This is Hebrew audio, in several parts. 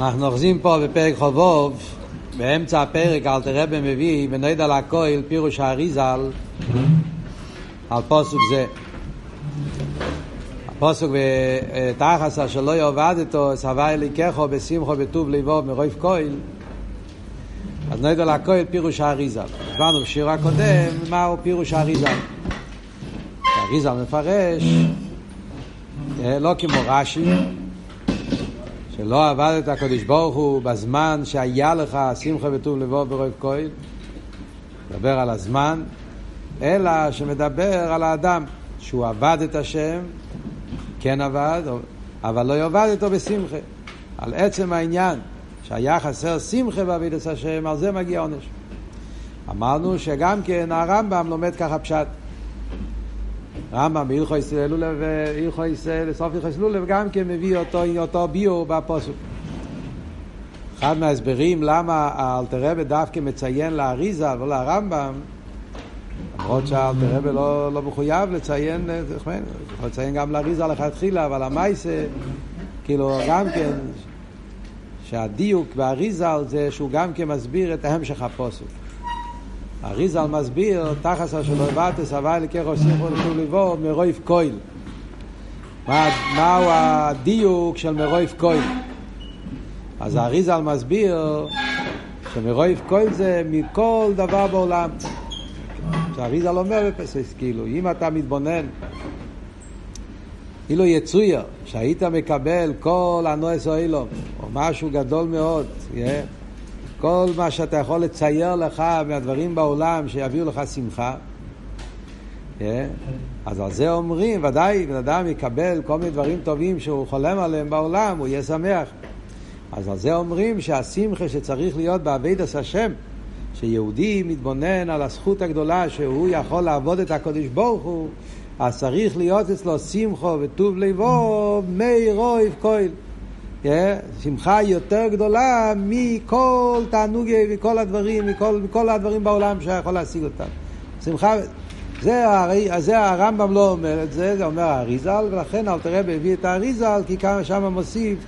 אנחנו אוחזים פה בפרק חובוב, באמצע הפרק אל תראה במביא, בנויד על הכויל, פירוש האריזל, על פוסוק זה. הפוסוק בתחס אשר לא יאבד אותו, סבי אליקחו בשמחו בטוב ליבו מרויף כויל. אז נויד על הכויל פירוש האריזל. הסברנו בשיר הקודם מהו פירוש האריזל. האריזל מפרש, לא כמו רש"י, שלא עבד את הקדוש ברוך הוא בזמן שהיה לך שמחה וטוב לבוא ברוב כהן, מדבר על הזמן, אלא שמדבר על האדם, שהוא עבד את השם, כן עבד, אבל לא יאבד אותו בשמחה. על עצם העניין שהיה חסר שמחה בעביד את השם, על זה מגיע עונש. אמרנו שגם כן הרמב"ם לומד ככה פשט. רמב"ם בהלכויס לולב והלכויס לסוף הלכויס לולב גם כן מביא אותו, אותו ביו בפוסוק. אחד מההסברים למה האלתרבה דווקא מציין לאריזה ולא לרמב"ם, למרות שהאלתרבה לא, לא מחויב לציין, יכול לציין גם לאריזה לכתחילה, אבל המייסה, כאילו גם כן, שהדיוק באריזה זה שהוא גם כן מסביר את המשך הפוסק. אריזל מסביר, תחס אשר לא הבאתס, לקח עושים פה לטוב לבוא, מרויף קויל. מהו הדיוק של מרויף קויל? אז אריזל מסביר שמרויף קויל זה מכל דבר בעולם. שאריזל אומר בפסס, כאילו, אם אתה מתבונן, אילו יצויר, שהיית מקבל כל הנועס או אילום, או משהו גדול מאוד, yeah, כל מה שאתה יכול לצייר לך מהדברים בעולם שיביאו לך שמחה. Yeah. אז על זה אומרים, ודאי, בן אדם יקבל כל מיני דברים טובים שהוא חולם עליהם בעולם, הוא יהיה שמח. אז על זה אומרים שהשמחה שצריך להיות בעבידת השם, שיהודי מתבונן על הזכות הגדולה שהוא יכול לעבוד את הקודש ברוך הוא, אז צריך להיות אצלו שמחו וטוב לבו מי רויב כהל. שמחה יותר גדולה מכל תענוגי וכל הדברים, מכל, מכל הדברים בעולם שיכול להשיג אותם. שמחה, זה, זה הרמב"ם לא אומר את זה, זה אומר האריזל, ולכן אלתרבה הביא את האריזל, כי שם מוסיף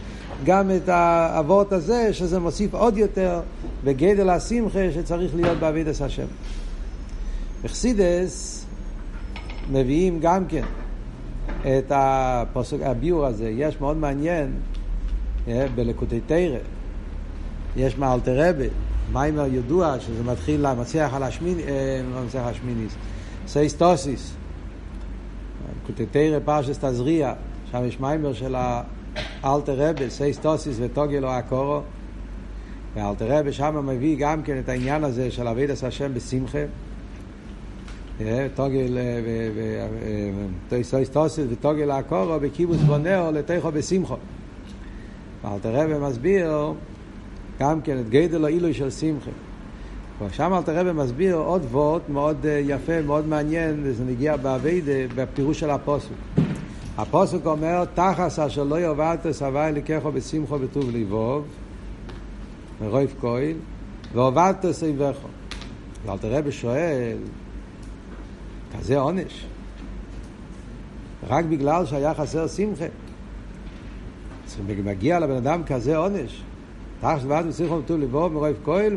גם את האבות הזה, שזה מוסיף עוד יותר בגדל השמחה שצריך להיות בעבידת השם. בחסידס מביאים גם כן את הפסוק, הביאור הזה, יש מאוד מעניין. בלקוטי תורה. יש מאלטר רבי, מאמר ידוע שזה מתחיל למנצח על השמינית, למנצח השמינית, שוש תשיש. לקוטי תורה פרשת תזריע, שם יש מאמר של האלטר רבי, שוש תשיש ותגל העקרה. ואלטר רבי שם מביא גם כן את העניין הזה של עבודת השם בשמחה. טוגל וסייסטוסיס וטוגל הקורו בקיבוץ בונאו לתכו בשמחו. ואלתר רבי מסביר גם כן את גדל העילוי של שמחה. ושם אלתר רבי מסביר עוד וורט מאוד יפה, מאוד מעניין, וזה נגיע באביידה, בפירוש של הפוסק. הפוסק אומר, תחס אשר לא יאבדת סבי לקחו בשמחו בטוב לבוב, מרויף כהן, ועובדת סביבכו. ואלתר רבי שואל, כזה עונש? רק בגלל שהיה חסר שמחה. מגיע לבן אדם כזה עונש. תחת ועד מסיכו וטוב לבוא מרויב כהל,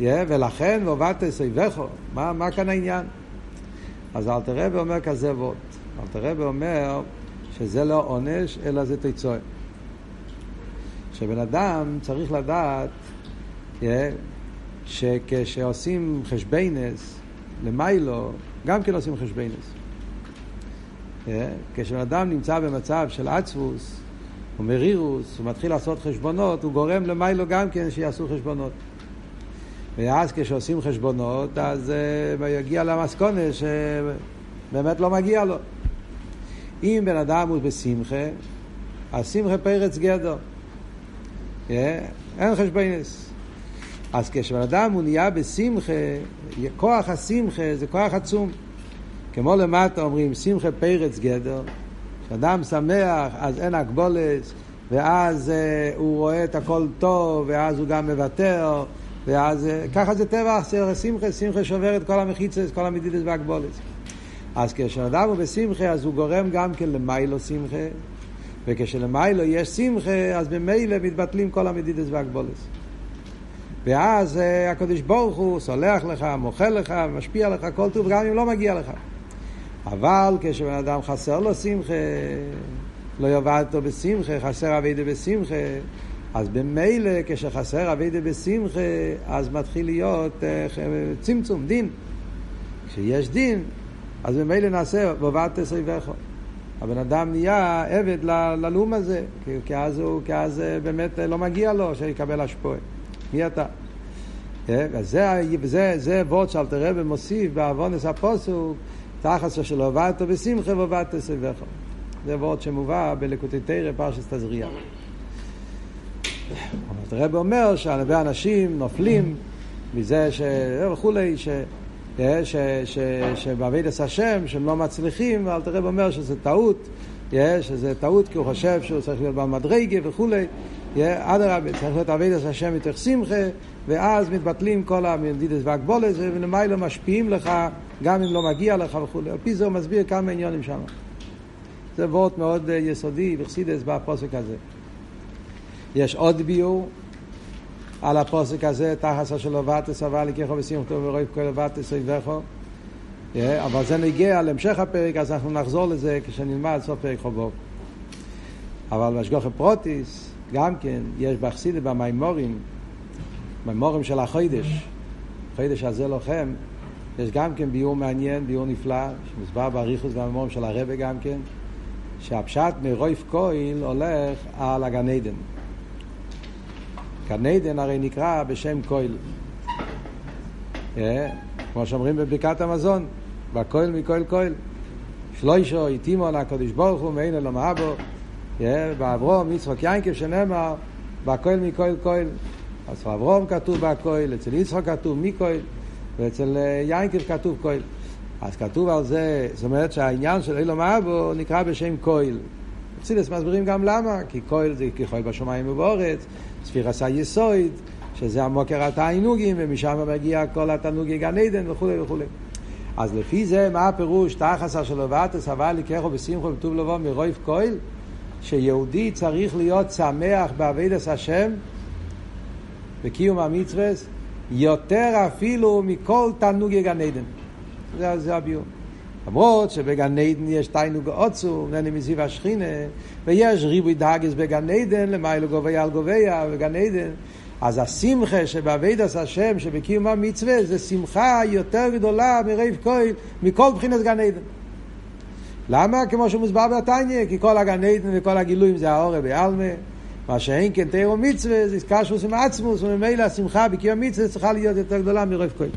ולכן ועובדת סביבכו. מה, מה כאן העניין? אז אלתר רבי אומר כזה ווט. אלתר רבי אומר שזה לא עונש, אלא זה תיצור. שבן אדם צריך לדעת שכשעושים חשבנס למיילו, גם כן עושים חשבנס. כשבן אדם נמצא במצב של עצבוס, הוא מרירוס, הוא מתחיל לעשות חשבונות, הוא גורם למיילו גם כן שיעשו חשבונות. ואז כשעושים חשבונות, אז uh, יגיע למסקונה שבאמת לא מגיע לו. אם בן אדם הוא בשמחה, אז שמחה פרץ גדר. Yeah, אין חשבונס. אז כשבן אדם הוא נהיה בשמחה, כוח השמחה זה כוח עצום. כמו למטה אומרים, שמחה פרץ גדר, כשאדם שמח, אז אין הגבולת, ואז uh, הוא רואה את הכל טוב, ואז הוא גם מוותר, ואז uh, ככה זה טבע שמחה, שמחה שובר את כל המחיצה, כל המדידס והגבולת. אז כשאדם הוא בשמחה, אז הוא גורם גם כן למיילו שמחה, וכשלמיילו יש שמחה, אז ממילא מתבטלים כל המדידס והגבולס. ואז uh, הקדוש ברוך הוא סולח לך, מוחל לך, משפיע לך כל טוב, גם אם לא מגיע לך. אבל כשבן אדם חסר לו שמחה, לא יאבד אותו בשמחה, חסר אבידה בשמחה, אז במילא כשחסר אבידה בשמחה, אז מתחיל להיות uh, צמצום, דין. כשיש דין, אז במילא נעשה בבת תסריבך. הבן אדם נהיה עבד ללום הזה, כי אז, הוא, כי אז באמת לא מגיע לו שיקבל השפועה. מי אתה? וזה, וזה, זה וורד שאלתר רבי מוסיף בעוונס הפוסוק, תחת שלו עבדת בשמחה ועבדת סביבך. זה וורד שמובא בלקוטי תרא פרשת תזריע. הרב אומר שהרבה אנשים נופלים מזה ש... וכולי, ש... ש... ש... שבעבידת השם שהם לא מצליחים, ואלתר רב אומר שזה טעות, שזה טעות כי הוא חושב שהוא צריך להיות במדרגה וכולי. אדרבה, צריך להיות עבידת השם מתוך שמחה, ואז מתבטלים כל המדידס והגבולת, ולמיילא משפיעים לך, גם אם לא מגיע לך וכולי. על פי זה הוא מסביר כמה עניונים שם. זה וורט מאוד יסודי וחסידס בפוסק הזה. יש עוד ביור על הפוסק הזה, תחס אשר לא ואתס אבל לקחו ושמחתו ורואי כל ואתס אויבכו. אבל זה נגיע להמשך הפרק, אז אנחנו נחזור לזה כשנלמד סוף פרק חובוב. אבל משגוחי פרוטיס, גם כן, יש בחסידה במימורים, מימורים של החוידש, חוידש הזה לוחם, יש גם כן ביור מעניין, ביור נפלא, שמוסבר באריכוס במימורים של הרבה גם כן, שהפשט מרוב כל הולך על הגן עדן. גן עדן הרי נקרא בשם כל. אה, כמו שאומרים בברכת המזון, בכל מכל כל. שלושה, הטעימן הקדוש ברוך הוא, מעין עולם הבא, באברהם, יצחק יעקב, שנאמר, בכל מכל כל. אז באברהם כתוב בכל, אצל יצחק כתוב מכל, ואצל יעקב כתוב כל. אז כתוב על זה, זאת אומרת שהעניין של אילו מאבו נקרא בשם קויל. אצילס מסבירים גם למה, כי קויל זה ככל בשמיים ובאורץ, ספיר עשה יסויד, שזה המוקר התענוגים, ומשם מגיע כל התענוגי גן עדן וכולי וכולי. אז לפי זה, מה הפירוש תחסה של ואתס אבל לקחו בשמחו וטוב לבוא מרויף קויל? שיהודי צריך להיות שמח בעבידת השם, בקיום המצווה, יותר אפילו מכל תענוגי גן עדן. זה, זה הביור. למרות שבגן עדן יש תיינוג עוצו, נהנה מזיו השכינה, ויש ריבוי דאגס בגן עדן, למיילו גוביה על גוביה בגן עדן. אז השמחה שבאבידס השם, שבקיום המצווה, זה שמחה יותר גדולה מריב כהן, מכל בחינת גן עדן. למה? כמו שמוסבר בתניא, כי כל הגן עדן וכל הגילויים זה האורה בעלמה. מה שאין כן תירו מצווה, זה קשוס עם עצמוס, וממילא השמחה בקיום המצווה צריכה להיות יותר גדולה מריב כהן.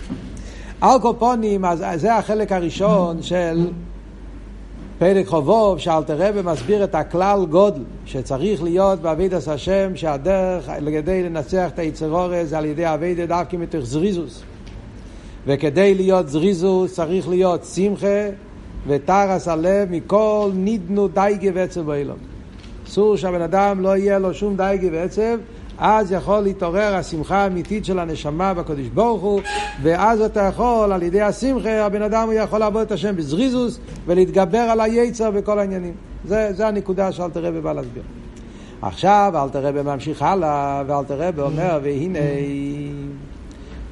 על כל פונים, אז זה החלק הראשון של פרק חובוב, שאלתר רבי מסביר את הכלל גודל שצריך להיות בעבידת השם, שהדרך כדי לנצח את היצרורס על ידי עבידת דווקא מתוך זריזוס. וכדי להיות זריזוס צריך להיות שמחה וטרס הלב מכל נידנו דייגה ועצב באילון. אסור שהבן אדם לא יהיה לו שום דייגה ועצב, אז יכול להתעורר השמחה האמיתית של הנשמה בקדוש ברוך הוא, ואז אתה יכול, על ידי השמחה, הבן אדם יכול לעבוד את השם בזריזוס ולהתגבר על היצר בכל העניינים. זה, זה הנקודה שאלתר רבי בא להסביר. עכשיו אלתר רבי ממשיך הלאה, ואלתר רבי אומר, והנה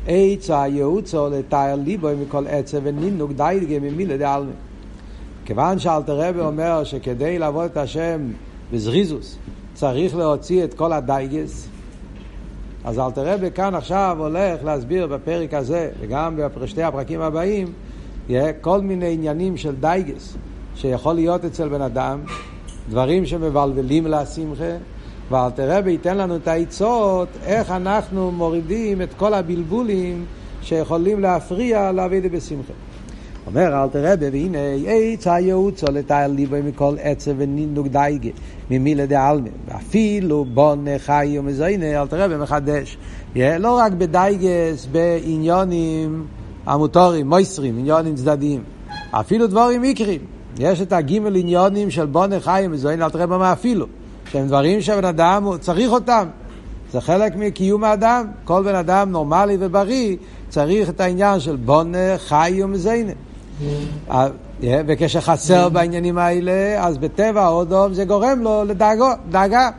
עצה יעוצו לתאר ליבו מכל עצב ונינוק דייגה ממילה דעלמי. כיוון שאלטר רבי אומר שכדי לעבוד את השם בזריזות צריך להוציא את כל הדאגות, אז אלטר רבי כאן עכשיו הולך להסביר בפרק הזה, וגם בשתי הפרקים הבאים, כל מיני עניינים של דאגות, שיכול להיות אצל בן אדם, דברים שמבלבלים לשמחה, ואלטר רבי ייתן לנו את העצות איך אנחנו מורידים את כל הבלבולים שיכולים להפריע לאבידה בשמחה. אומר אלתר רבי, והנה עץ הייעוצו לתאר ליבו מכל עצב ונינוק דייגה, ממילה דעלמא, ואפילו בונה חי ומזוינה, אלתר רבי מחדש. לא רק בדייגס, בעניונים המוטורים, מויסרים, עניונים צדדיים, אפילו דבורים מקרים. יש את הגימל עניונים של בונה חי ומזוינה, אלתר רבי אומר אפילו, שהם דברים שהבן אדם צריך אותם. זה חלק מקיום האדם. כל בן אדם נורמלי ובריא צריך את העניין של בונה, חי ומזיינה. וכשחסר בעניינים האלה, אז בטבע האודום זה גורם לו לדאגה.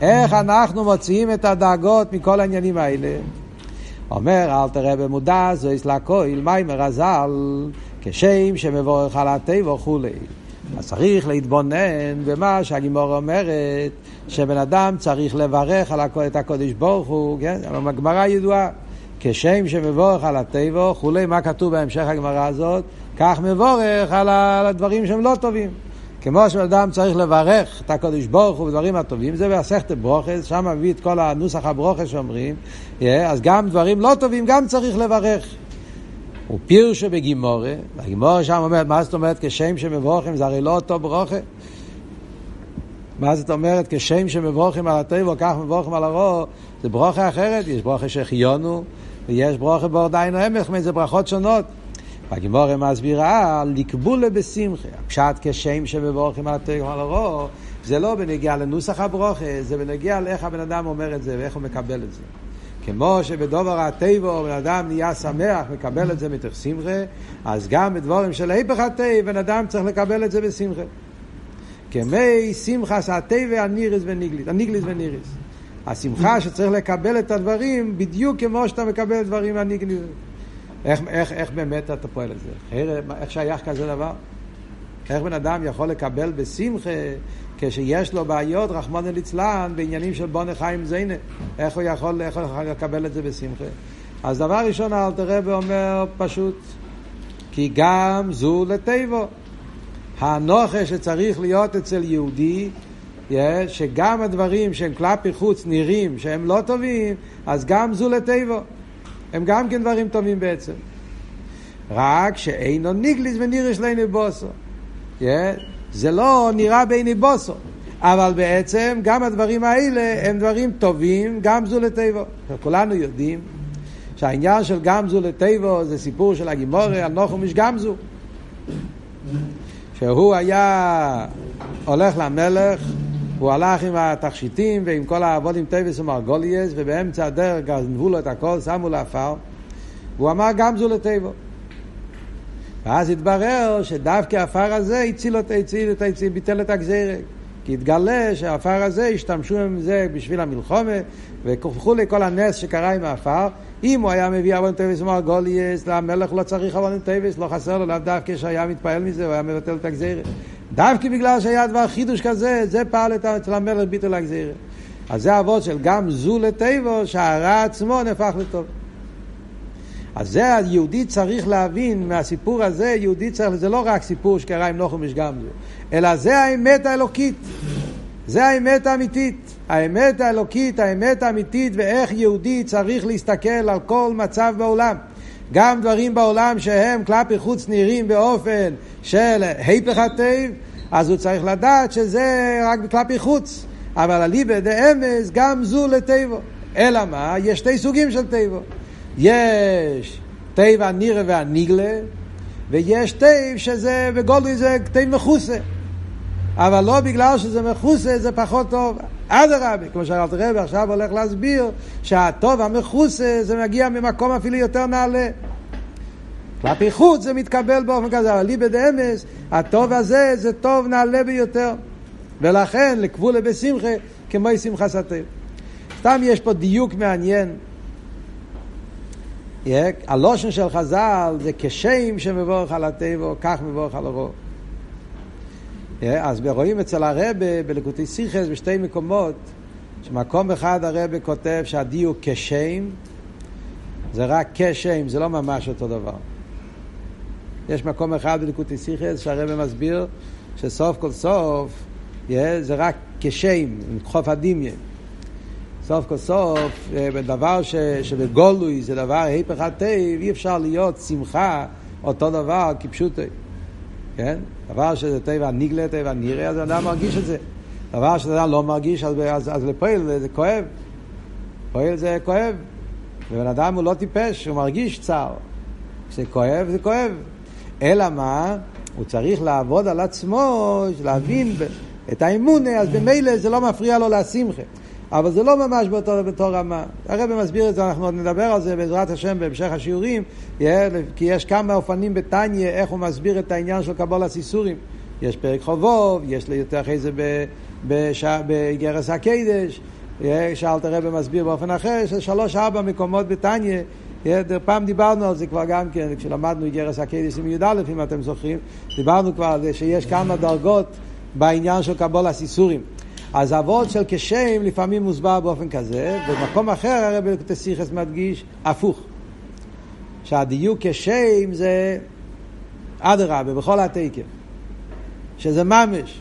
איך אנחנו מוציאים את הדאגות מכל העניינים האלה? אומר אל תראה במודע זויס לכויל מיימר הזל כשם שמבורך על הטבע וכולי. אז צריך להתבונן במה שהגימור אומרת שבן אדם צריך לברך על את הקודש ברוך הוא, כן? הגמרא ידועה כשם שמבורך על הטבע וכולי, מה כתוב בהמשך הגמרא הזאת? כך מבורך על הדברים שהם לא טובים. כמו שבן אדם צריך לברך את הקודש ברוך הוא בדברים הטובים, זה בהסכת ברוכס, שם מביא את כל הנוסח הברוכס שאומרים, אז גם דברים לא טובים גם צריך לברך. הוא פירשו בגימורה, והגימורה שם אומרת, מה זאת אומרת כשם שמבורכים זה הרי לא אותו ברוכה? מה זאת אומרת כשם שמבורכים על הטבע, כך מבורכים על הרוע, זה ברוכה אחרת, יש ברוכה שהחיונו, ויש ברוכה באורדיינו המך, זה ברכות שונות. והגימורה מסבירה, לקבולה בשמחה. הפשט כשם שמבורכים על הטבע ועל הרוע, זה לא בנגיע לנוסח הברוכה, זה בנגיע לאיך הבן אדם אומר את זה ואיך הוא מקבל את זה. כמו שבדובר הטבע בן אדם נהיה שמח, מקבל את זה מתוך שמחה, אז גם בדבורים של היפך הטבע בן אדם צריך לקבל את זה בשמחה. כמי שמחס הטבע הניריס וניגליס, הניגליס וניריס. השמחה שצריך לקבל את הדברים בדיוק כמו שאתה מקבל את דברים הניגליס. איך, איך, איך באמת אתה פועל את זה? איך שייך כזה דבר? איך בן אדם יכול לקבל בשמחה כשיש לו בעיות, רחמנא ליצלן, בעניינים של בונה חיים זיינה, איך הוא יכול, איך הוא לקבל את זה בשמחה? אז דבר ראשון אלתר רבי אומר פשוט, כי גם זו לטבו. הנוכה שצריך להיות אצל יהודי, שגם הדברים שהם כלפי חוץ נראים שהם לא טובים, אז גם זו לטבו. הם גם כן דברים טובים בעצם. רק שאינו ניגליס ונירש לעיני בוסו. זה לא נראה בעיני בוסו, אבל בעצם גם הדברים האלה הם דברים טובים, גם זו לטבו. כולנו יודעים שהעניין של גם זו לטובה זה סיפור של הגמרא על נחום איש גמזו. שהוא היה הולך למלך, הוא הלך עם התכשיטים ועם כל האבנים טובות ומרגליות, ובאמצע הדרך גנבו לו את הכל, שמו לו עפר, והוא אמר גם זו לטובה. ואז התברר שדווקא העפר הזה הציל את הציל את הציל, ביטל את הגזירה. כי התגלה שהעפר הזה, השתמשו עם זה בשביל המלחמה, וכו' לכל הנס שקרה עם העפר. אם הוא היה מביא אבנים טובות ומרגליות, למלך לא צריך אבנים טובות, לא חסר לו, לאו דווקא שהיה מתפעל מזה, הוא היה מבטל את הגזירה. דווקא בגלל שהיה דבר חידוש כזה, זה פעל אצל המלך ביטל הגזירה. אז זה העבודה של גם זו לטובה, שהרע עצמו נהפך לטוב. אז זה היהודי צריך להבין מהסיפור הזה, יהודי צריך, זה לא רק סיפור שקרה עם נחום איש גמזו, אלא זה האמת האלוקית. זה האמת האמיתית. האמת האלוקית, האמת האמיתית, ואיך יהודי צריך להסתכל על כל מצב בעולם. גם דברים בעולם שהם כלפי חוץ נראים באופן של היפך הטב, אז הוא צריך לדעת שזה רק כלפי חוץ. אבל אליבא דאמס גם זו לטבו. אלא מה? יש שתי סוגים של טבו. יש תיב הנירה והניגלה, ויש תיב שזה בגולדוי זה תיב מכוסה. אבל לא בגלל שזה מכוסה זה פחות טוב. אדרבה, כמו רבי עכשיו הולך להסביר שהטוב המכוסה זה מגיע ממקום אפילו יותר נעלה. כלפי חוץ זה מתקבל באופן כזה, אבל לי בדאמס, הטוב הזה זה טוב נעלה ביותר. ולכן לקבולה בשמחה כמו שמחה סטר. סתם יש פה דיוק מעניין. הלושן של חז"ל זה כשם שמבורך על הטבע, כך מבורך על הרוב. אז רואים אצל הרבה בלקוטי סיכס בשתי מקומות, שמקום אחד הרבה כותב שהדיוק כשם, זה רק כשם, זה לא ממש אותו דבר. יש מקום אחד בלקוטי סיכס שהרבה מסביר שסוף כל סוף זה רק כשם, חוף הדמיין. סוף כל סוף, אה, בדבר ש, שבגולוי זה דבר היפך הטב, אי אפשר להיות שמחה אותו דבר כפשוטי. כן? דבר שזה טבע ניגלה, טבע נראה, אז האדם מרגיש את זה. דבר שאדם לא מרגיש, אז, אז, אז לפועל זה כואב. פועל זה כואב. ובן אדם הוא לא טיפש, הוא מרגיש צער. כואב, זה כואב. אלא מה? הוא צריך לעבוד על עצמו, להבין את האמונה, אז במילא זה לא מפריע לו לשמחה. אבל זה לא ממש באותו, באותו רמה. הרב מסביר את זה, אנחנו עוד נדבר על זה בעזרת השם בהמשך השיעורים, כי יש כמה אופנים בתניא איך הוא מסביר את העניין של קבול הסיסורים. יש פרק חובוב, יש יותר אחרי זה בגרס הקדש, שאלת הרב מסביר באופן אחר, יש שלוש ארבע מקומות בתניא. פעם דיברנו על זה כבר גם כן, כשלמדנו גרס הקדש עם י"א, אם אתם זוכרים, דיברנו כבר על זה שיש כמה דרגות בעניין של קבול הסיסורים. אז אבות של כשם לפעמים מוסבר באופן כזה, במקום אחר הרב אלקטסיכס מדגיש הפוך. שהדיוק כשם זה אדרבה, בכל התקף. שזה ממש.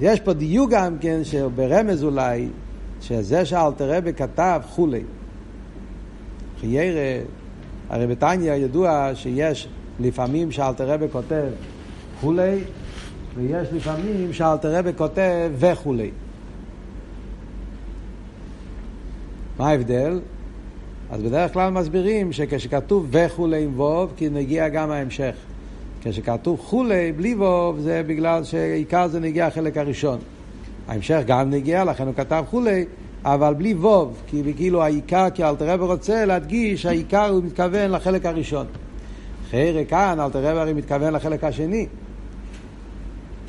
יש פה דיוק גם כן, שברמז אולי, שזה שאלתר רבי כתב כולי. חיירה, הרי בתניא ידוע שיש לפעמים שאלתר רבי כותב כולי, ויש לפעמים שאלתר רבי כותב וכולי. מה ההבדל? אז בדרך כלל מסבירים שכשכתוב וכולי עם ווב, כי נגיע גם ההמשך. כשכתוב כולי בלי ווב, זה בגלל שעיקר זה נגיע החלק הראשון. ההמשך גם נגיע, לכן הוא כתב כולי, אבל בלי ווב, כי כאילו העיקר, כי אלתר רבי רוצה להדגיש, העיקר הוא מתכוון לחלק הראשון. אחרי כאן אלתר רבי הרי מתכוון לחלק השני.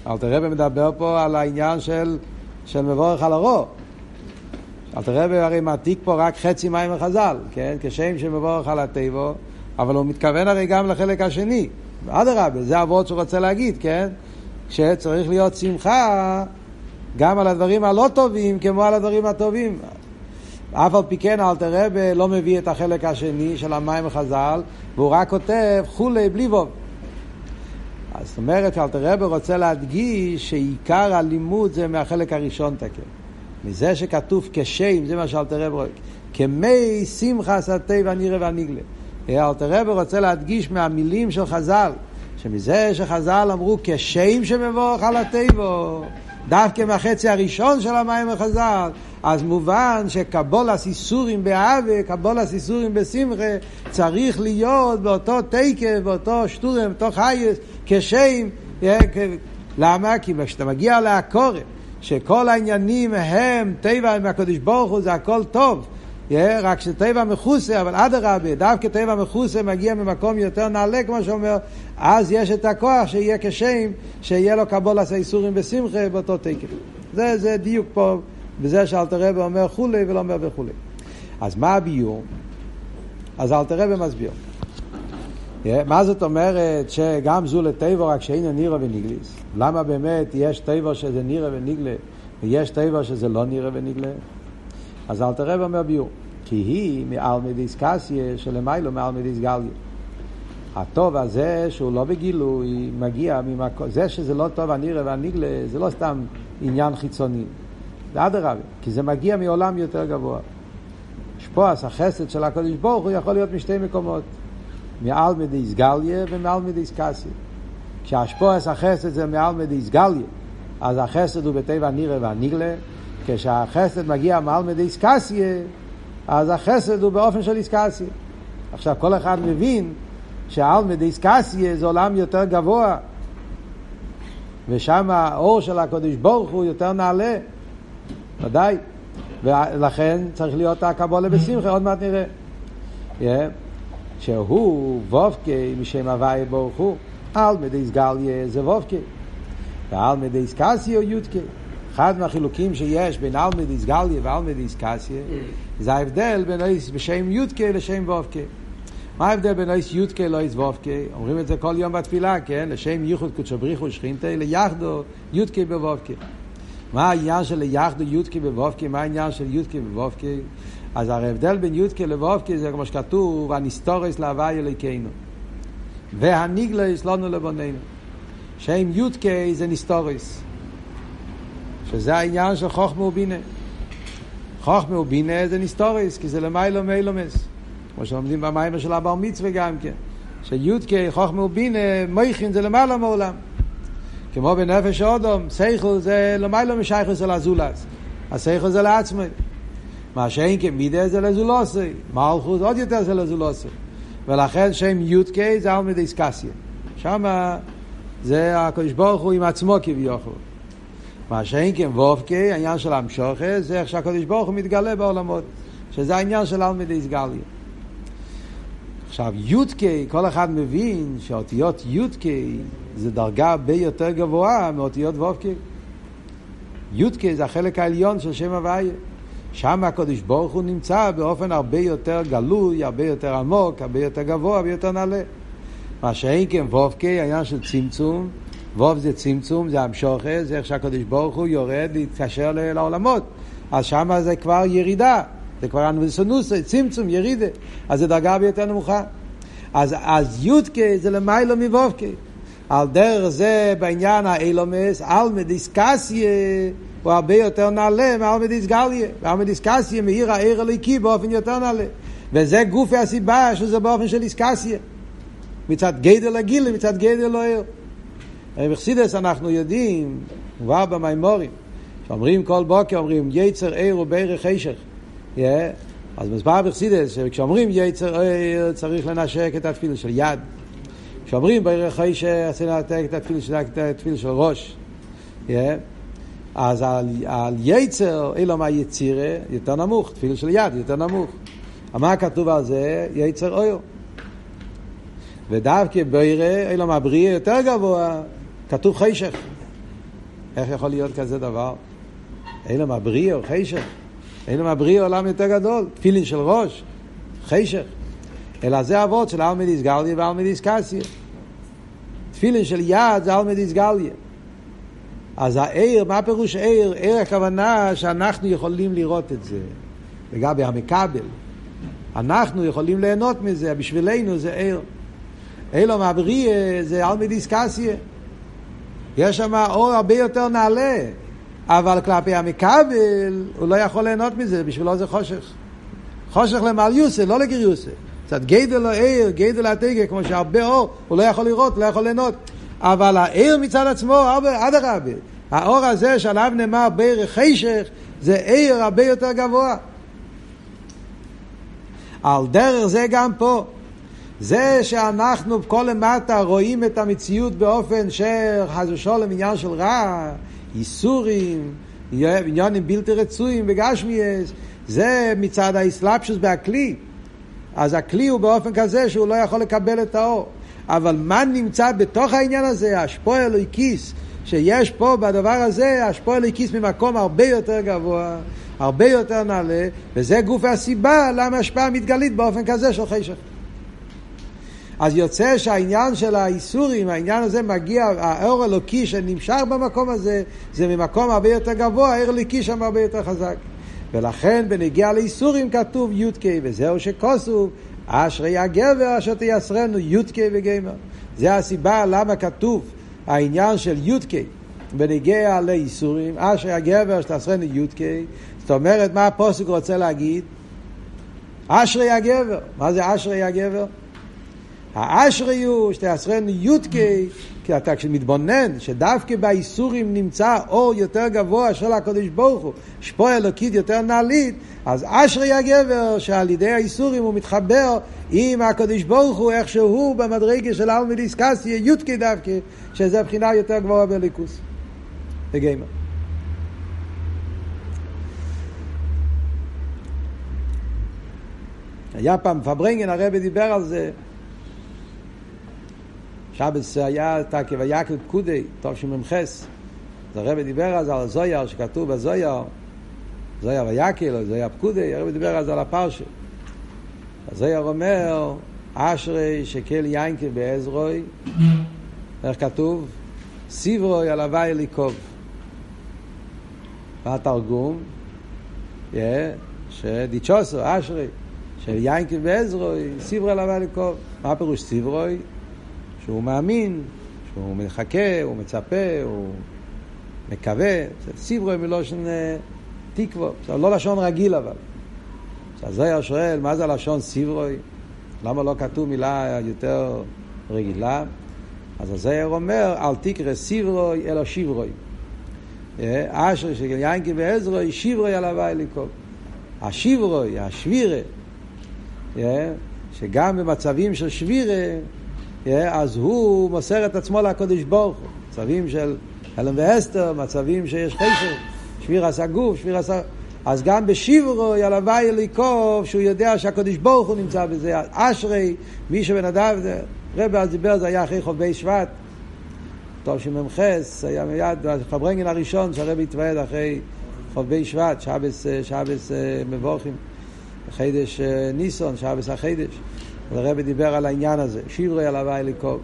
אלתר רבי מדבר פה על העניין של, של מבורך על הרוע. אלתר רבי הרי מעתיק פה רק חצי מים וחז"ל, כן? כשם שמבורך על הטבע, אבל הוא מתכוון הרי גם לחלק השני. אדרבה, זה אבות שהוא רוצה להגיד, כן? שצריך להיות שמחה גם על הדברים הלא טובים כמו על הדברים הטובים. אף על פי כן אלתר רבי לא מביא את החלק השני של המים וחז"ל, והוא רק כותב חולי בלי ווב. זאת אומרת שאלתר רבי רוצה להדגיש שעיקר הלימוד זה מהחלק הראשון תקן. מזה שכתוב כשם, זה מה שאלתר רבי רואה. כמי שמחה סטי והנירה והניגלה. אלתר רבי רוצה להדגיש מהמילים של חז"ל, שמזה שחז"ל אמרו כשם שמבורך על הטבע, דווקא מהחצי הראשון של המים החז"ל, אז מובן שקבולס איסורים באהבה, קבולס איסורים בשמחה, צריך להיות באותו תקף, באותו שטורם, באותו חייס, כשם, למה? כי כשאתה מגיע לעקורת, שכל העניינים הם טבע מהקדוש ברוך הוא, זה הכל טוב. רק שטבע מכוסה, אבל אדרבה, דווקא טבע מכוסה מגיע ממקום יותר נעלה, כמו שאומר, אז יש את הכוח שיהיה כשם, שיהיה לו קבולת האיסורים בשמחה באותו תקף. זה, זה דיוק פה, בזה שאלתר רבי אומר כולי ולא אומר וכולי. אז מה הביור? אז אלתר רבי מסביר. מה זאת אומרת שגם זו לטבע רק שאין נירה וניגליס? למה באמת יש טבע שזה נירה וניגלה ויש טבע שזה לא נירה וניגלה? אז אלתר רב אומר ביור, כי היא מעל מדיס קסיה שלמיילו מעל מדיס גליה. הטוב הזה שהוא לא בגילוי מגיע ממקום, זה שזה לא טוב הנירה והניגלה זה לא סתם עניין חיצוני, זה אדרבה, כי זה מגיע מעולם יותר גבוה. שפועס החסד של הקדוש ברוך הוא יכול להיות משתי מקומות, מעל מדיס גליה ומעל מדיס קסיה. כשהשפועס החסד זה מעל מדיס גליה, אז החסד הוא בטבע הנירה והניגלה, כשהחסד מגיע מעל מדי איסקסיה, אז החסד הוא באופן של איסקסיה. עכשיו, כל אחד מבין שעל מדי איסקסיה זה עולם יותר גבוה, ושם האור של הקדוש ברוך הוא יותר נעלה, ודאי. ולכן צריך להיות הקבולה בשמחה, עוד מעט נראה. Yeah. שהוא וובקה משם הוואי ברוך הוא, על מדי איסגליה זה וובקה, ועל מדי הוא יודקה. אחד מהחילוקים שיש בין אלמדיס גליה ואלמדיס קסיה זה ההבדל בין איס בשם יודקה לשם וובקה. מה ההבדל בין איס יודקה לאיס וובקה? אומרים את זה כל יום בתפילה, כן? לשם ייחוד קודשו בריחו שכינתה ליחדו יודקה בוובקה. מה העניין של ליחדו יודקה בוובקה? מה העניין של יודקה בוובקה? אז ההבדל בין יודקה לבובקה זה כמו שכתוב, הנסתורס להווי אליקנו. והניגלס לנו לבוננו. שם יודקה זה נסתורס. שזה העניין של חוכמה ובינה. חוכמה ובינה זה נסתוריס, כי זה למיילו מיילומס. כמו שלומדים במיימר של הבר מצווה גם כן. שי"ק חוכמה ובינה מויכין זה למעלה מעולם. כמו בנפש אודום, סייכל זה למיילו משייכוס אל הזולס. הסייכל זה לעצמי. מה שאין כמידה זה לזולוסי. מלכוס עוד יותר זה לזולוסי. ולכן שם י"ק זה על מדי סקסיה. שם זה הקדוש ברוך הוא עם עצמו כביכול. מה שאין כן וובקי, העניין של המשוכה, זה איך שהקדוש ברוך הוא מתגלה בעולמות, שזה העניין של אלמדי איסגליה. עכשיו, יודקי, כל אחד מבין שאותיות יודקי זה דרגה הרבה יותר גבוהה מאותיות וובקי. יודקי זה החלק העליון של שם הוויה. שם הקדוש ברוך הוא נמצא באופן הרבה יותר גלוי, הרבה יותר עמוק, הרבה יותר גבוה, הרבה יותר נעלה. מה שאין כן וובקי, העניין של צמצום, ווב זה צמצום, זה המשוכה, זה איך שהקדוש ברוך הוא יורד להתקשר לעולמות. אז שם זה כבר ירידה, זה כבר אנבסונוס, צמצום, ירידה. אז זה דרגה ביותר נמוכה. אז, אז יודקה זה למיילו מבובקה. על דרך זה בעניין האילומס, על מדיסקסיה הוא הרבה יותר נעלה מעל מדיסגליה. ועל מדיסקסיה מאיר העיר הליקי באופן יותר נעלה. וזה גופי הסיבה שזה באופן של איסקסיה. מצד גדל הגיל, מצד גדל לא עיר. בחסידס אנחנו יודעים, כבר במימורים, שאומרים כל בוקר, אומרים יצר עיר ובערך חשך. Yeah. אז מסבר בחסידס, שכשאומרים יצר עיר צריך לנשק את התפילה של יד. כשאומרים בערך חשך, צריך לנתק את התפילה של, התפילה של ראש. Yeah. אז על, על יצר, אילו מה יצירה, יותר נמוך, תפילה של יד, יותר נמוך. מה כתוב על זה? יצר עיר. ודווקא בירה, אילו מה בריאה יותר גבוה, כתוב חשך. איך יכול להיות כזה דבר? אילו מה בריאה או חשך? אילו מה בריאה עולם יותר גדול, תפילין של ראש, חשך. אלא זה אבות של אלמדיס גליה ואלמדיס קסיה. תפילין של יד זה אלמדיס גליה. אז העיר, מה פירוש עיר? עיר הכוונה שאנחנו יכולים לראות את זה. לגבי המקבל. אנחנו יכולים ליהנות מזה, בשבילנו זה עיר. אילו מהבריא זה אלמדיס קסיה. יש שם אור הרבה יותר נעלה, אבל כלפי המכבל הוא לא יכול ליהנות מזה, בשבילו זה חושך. חושך למעל יוסה, לא לגיריוסה. קצת גדל לא עיר, גדל התגה, כמו שהרבה אור, הוא לא יכול לראות, לא יכול ליהנות. אבל העיר מצד עצמו, אדרבה, האור הזה שעליו נאמר בערך חשך, זה עיר הרבה יותר גבוה. על דרך זה גם פה. זה שאנחנו כל למטה רואים את המציאות באופן שחס ושלום עניין של רע, איסורים, עניינים בלתי רצויים בגשמיאס, זה מצד האסלאפשוס בהכלי. אז הכלי הוא באופן כזה שהוא לא יכול לקבל את האור. אבל מה נמצא בתוך העניין הזה, השפוע אלוהיקיס, שיש פה בדבר הזה, השפוע אלוהיקיס ממקום הרבה יותר גבוה, הרבה יותר נעלה, וזה גוף הסיבה למה השפעה מתגלית באופן כזה של חשך. אז יוצא שהעניין של האיסורים, העניין הזה מגיע, האור אלוקי שנמשך במקום הזה, זה ממקום הרבה יותר גבוה, האור אלוקי שם הרבה יותר חזק. ולכן בנגיע לאיסורים כתוב י"ק, וזהו שכוסו, אשרי הגבר אשר תייסרנו י"ק וגמר. זה הסיבה למה כתוב העניין של י"ק בנגיע לאיסורים, אשרי הגבר שתייסרנו י"ק. זאת אומרת, מה הפוסק רוצה להגיד? אשרי הגבר. מה זה אשרי הגבר? האשרי הוא שתעשרנו יודקי, כי אתה כשמתבונן שדווקא באיסורים נמצא אור יותר גבוה של הקדוש ברוך הוא, שפוע אלוקית יותר נעלית, אז אשרי הגבר שעל ידי האיסורים הוא מתחבר עם הקדוש ברוך הוא איכשהו במדרגה של אלמידיס קסיה יודקי דווקא, שזה בחינה יותר גבוהה בליכוס. בגיימר. היה פעם פברנגן הרבי דיבר על זה שבס היה תקי ויקל פקודי, טוב שממחס. אז הרב דיבר אז על הזויר שכתוב בזויר, זויר ויקל או זויר פקודי, הרב דיבר אז על הפרשה. הזויר אומר, אשרי שקל יינקי בעזרוי, איך כתוב? סיברוי על הווי ליקוב. מה התרגום? שדיצ'וסו, אשרי, של יינקי בעזרוי, סיברוי על הווי ליקוב. מה פירוש סיברוי? שהוא מאמין, שהוא מחכה, הוא מצפה, הוא מקווה, סיברו מלושן תקווה, זה לא לשון רגיל אבל. אז זה שואל, מה זה לשון סיברוי? למה לא כתוב מילה יותר רגילה? אז הזייר אומר, אל תקרא סיברוי אלא שיברוי. אה, אשר של יינקי ועזרוי, שיברוי על הווי לקרוא. השיברוי, השבירה, אה, שגם במצבים של שבירה, אז הוא מוסר את עצמו לקדוש ברוך הוא. צווים של הלם ואסתר, מצבים שיש חסר, שביר עשה גוף, שביר עשה... אז גם בשיברו ילווי אליקוב, שהוא יודע שהקדוש ברוך הוא נמצא בזה, אשרי, מי שבן אדם, רבי אז דיבר, זה היה אחרי חובי שבט, טוב שמ"ח, היה מיד, פברנגן הראשון שהרבי התוועד אחרי חובי שבט, שבס, שבס מבורכים, חידש ניסון, שבס החידש. הרבי דיבר על העניין הזה, שיברו ילווי אליקוב.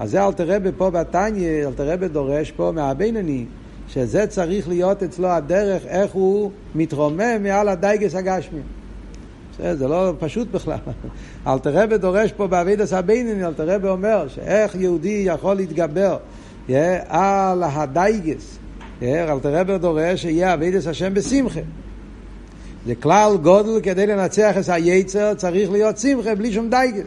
אז זה אלתר רבי פה בתניא, אלתר רבי דורש פה מהבינוני, שזה צריך להיות אצלו הדרך, איך הוא מתרומם מעל הדייגס הגשמי. זה לא פשוט בכלל. אלתר רבי דורש פה באבידס הבינוני, אלתר רבי אומר שאיך יהודי יכול להתגבר על הדאגות. אלטער רבי דורש שיהיה עבודת השם בשמחה. זה כלל גודל כדי לנצח את היצר, צריך להיות שמחה בלי שום דייגס.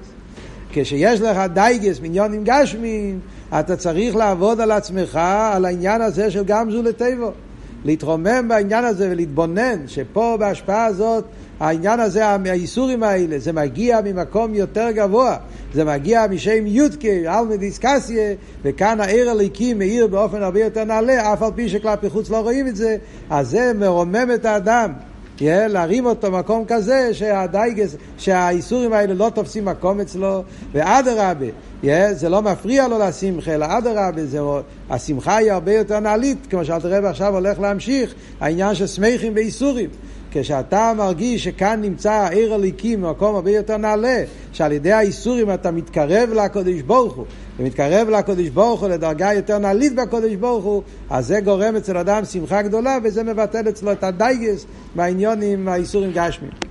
כשיש לך דאגות מעניינים גשמיים, אתה צריך לעבוד על עצמך, על העניין הזה של גם זו לטובה. להתרומם בעניין הזה ולהתבונן שפה בהשפעה הזאת העניין הזה, הייסורים האלה, זה מגיע ממקום יותר גבוה. זה מגיע משם יודקי, אלמא דיסקסיה, וכאן העיר הליקי מאיר באופן הרבה יותר נעלה, אף על פי שכלפי חוץ לא רואים את זה, אז זה מרומם את האדם. להרים אותו במקום כזה שהדייגס, שהאיסורים האלה לא תופסים מקום אצלו, ואדרבה, yeah, זה לא מפריע לו לשמחה, אלא אדרבה, השמחה היא הרבה יותר נעלית, כמו שאלת רב עכשיו הולך להמשיך, העניין של שמחים ואיסורים. כשאתה מרגיש שכאן נמצא העיר הליקים במקום הרבה יותר נעלה, שעל ידי האיסורים אתה מתקרב לקודש ברוך הוא, ומתקרב לקודש ברוך הוא לדרגה יותר נעלית בקודש ברוך הוא, אז זה גורם אצל אדם שמחה גדולה, וזה מבטל אצלו את הדייגס בעניונים האיסורים גשמיים.